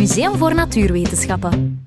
Museum voor Natuurwetenschappen.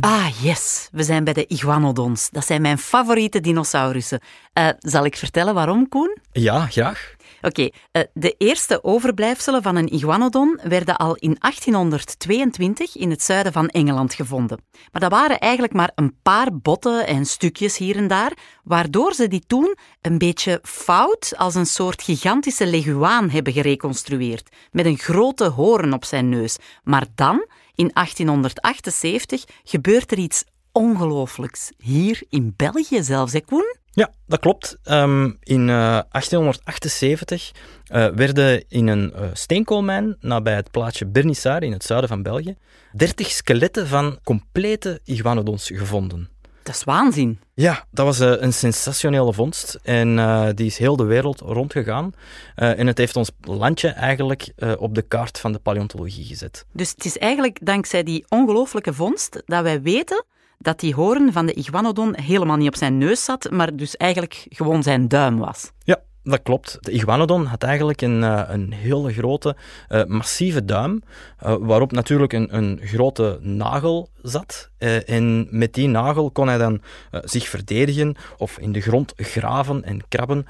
Ah, yes. We zijn bij de iguanodons. Dat zijn mijn favoriete dinosaurussen. Uh, zal ik vertellen waarom, Koen? Ja, graag. Oké, eh, de eerste overblijfselen van een iguanodon werden al in 1822 in het zuiden van Engeland gevonden. Maar dat waren eigenlijk maar een paar botten en stukjes hier en daar, waardoor ze die toen een beetje fout als een soort gigantische leguaan hebben gereconstrueerd, met een grote hoorn op zijn neus. Maar dan, in 1878, gebeurt er iets ongelooflijks. Hier in België zelfs, hè Koen? Ja, dat klopt. Um, in uh, 1878 uh, werden in een uh, steenkoolmijn nabij het plaatsje Bernissar in het zuiden van België 30 skeletten van complete iguanodons gevonden. Dat is waanzin. Ja, dat was een sensationele vondst en uh, die is heel de wereld rondgegaan. Uh, en het heeft ons landje eigenlijk op de kaart van de paleontologie gezet. Dus het is eigenlijk dankzij die ongelooflijke vondst dat wij weten dat die hoorn van de iguanodon helemaal niet op zijn neus zat, maar dus eigenlijk gewoon zijn duim was. Ja, dat klopt. De iguanodon had eigenlijk een, uh, een hele grote, uh, massieve duim, uh, waarop natuurlijk een, een grote nagel zat. en met die nagel kon hij dan zich verdedigen of in de grond graven en krabben,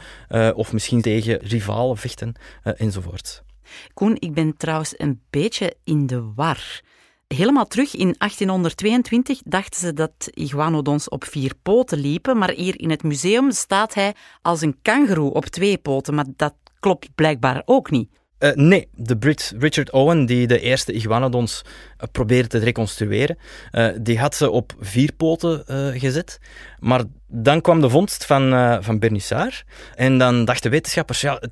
of misschien tegen rivalen vechten, enzovoort. Koen, ik ben trouwens een beetje in de war. Helemaal terug in 1822 dachten ze dat iguanodons op vier poten liepen, maar hier in het museum staat hij als een kangoeroe op twee poten, maar dat klopt blijkbaar ook niet. Uh, nee, de Brit Richard Owen, die de eerste iguanodons uh, probeerde te reconstrueren, uh, die had ze op vier poten gezet. Maar dan kwam de vondst van, van Bernissar. En dan dachten wetenschappers, ja,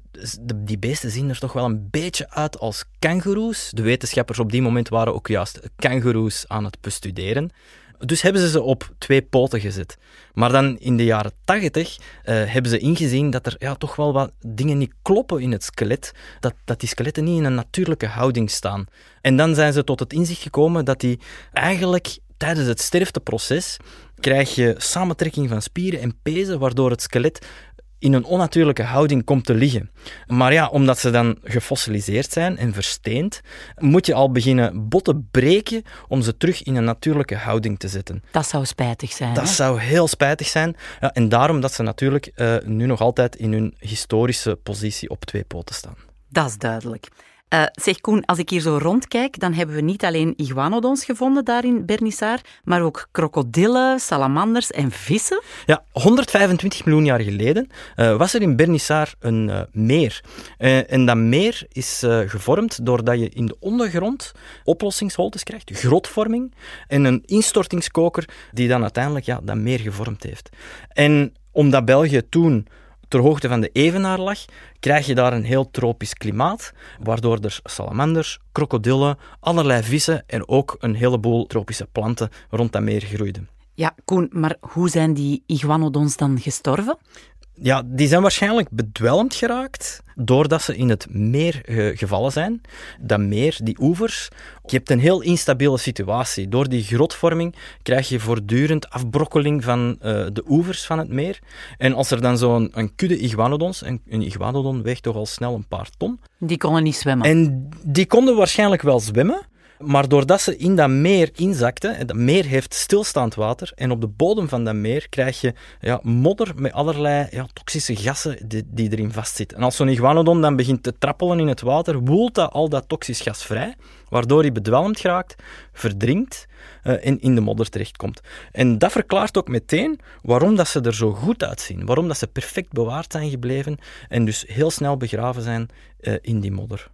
die beesten zien er toch wel een beetje uit als kangoeroes. De wetenschappers op die moment waren ook juist kangoeroes aan het bestuderen. Dus hebben ze ze op twee poten gezet. Maar dan in de jaren tachtig uh, hebben ze ingezien dat er ja, toch wel wat dingen niet kloppen in het skelet. Dat, dat die skeletten niet in een natuurlijke houding staan. En dan zijn ze tot het inzicht gekomen dat die eigenlijk tijdens het sterfteproces krijg je samentrekking van spieren en pezen, waardoor het skelet in een onnatuurlijke houding komt te liggen. Maar ja, omdat ze dan gefossiliseerd zijn en versteend, moet je al beginnen botten breken om ze terug in een natuurlijke houding te zetten. Dat zou spijtig zijn. Dat zou heel spijtig zijn. Ja, en daarom dat ze natuurlijk uh, nu nog altijd in hun historische positie op twee poten staan. Dat is duidelijk. Uh, zeg Koen, als ik hier zo rondkijk, dan hebben we niet alleen iguanodons gevonden daar in Bernissar, maar ook krokodillen, salamanders en vissen. Ja, 125 miljoen jaar geleden uh, was er in Bernissar een uh, meer. en dat meer is gevormd doordat je in de ondergrond oplossingsholtes krijgt, grotvorming, en een instortingskoker die dan uiteindelijk ja, dat meer gevormd heeft. En omdat België toen ter hoogte van de Evenaar lag, krijg je daar een heel tropisch klimaat, waardoor er salamanders, krokodillen, allerlei vissen en ook een heleboel tropische planten rond dat meer groeiden. Ja, Koen, maar hoe zijn die iguanodons dan gestorven? Ja, die zijn waarschijnlijk bedwelmd geraakt doordat ze in het meer gevallen zijn. Dat meer, die oevers, je hebt een heel instabiele situatie. Door die grotvorming krijg je voortdurend afbrokkeling van uh, de oevers van het meer. En als er dan zo'n een kudde iguanodons, en een iguanodon weegt toch al snel een paar ton. Die konden niet zwemmen. En die konden waarschijnlijk wel zwemmen, maar doordat ze in dat meer inzakten, en dat meer heeft stilstaand water, en op de bodem van dat meer krijg je ja, modder met allerlei ja, toxische gassen die, die erin vastzitten. En als zo'n iguanodon dan begint te trappelen in het water, woelt dat al dat toxisch gas vrij, waardoor hij bedwelmd geraakt, verdrinkt uh, en in de modder terechtkomt. En dat verklaart ook meteen waarom dat ze er zo goed uitzien, waarom dat ze perfect bewaard zijn gebleven en dus heel snel begraven zijn uh, in die modder.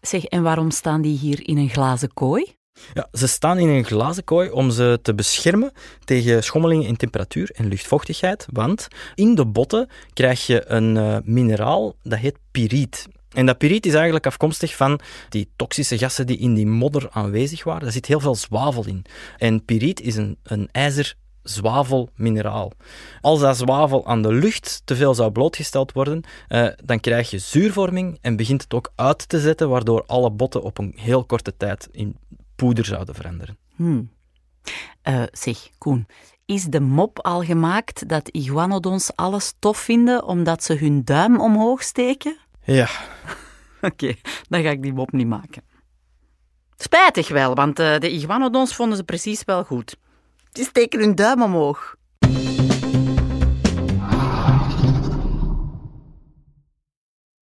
Zeg, en waarom staan die hier in een glazen kooi? Ja, ze staan in een glazen kooi om ze te beschermen tegen schommelingen in temperatuur en luchtvochtigheid, want in de botten krijg je een uh, mineraal dat heet piriet. En dat piriet is eigenlijk afkomstig van die toxische gassen die in die modder aanwezig waren. Daar zit heel veel zwavel in. En piriet is een, een ijzer zwavelmineraal. Als dat zwavel aan de lucht te veel zou blootgesteld worden, eh, dan krijg je zuurvorming en begint het ook uit te zetten, waardoor alle botten op een heel korte tijd in poeder zouden veranderen. Hmm. Uh, zeg, Koen, is de mop al gemaakt dat iguanodons alles tof vinden omdat ze hun duim omhoog steken? Ja. Oké, dan ga ik die mop niet maken. Spijtig wel, want uh, de iguanodons vonden ze precies wel goed. Die steken hun duim omhoog.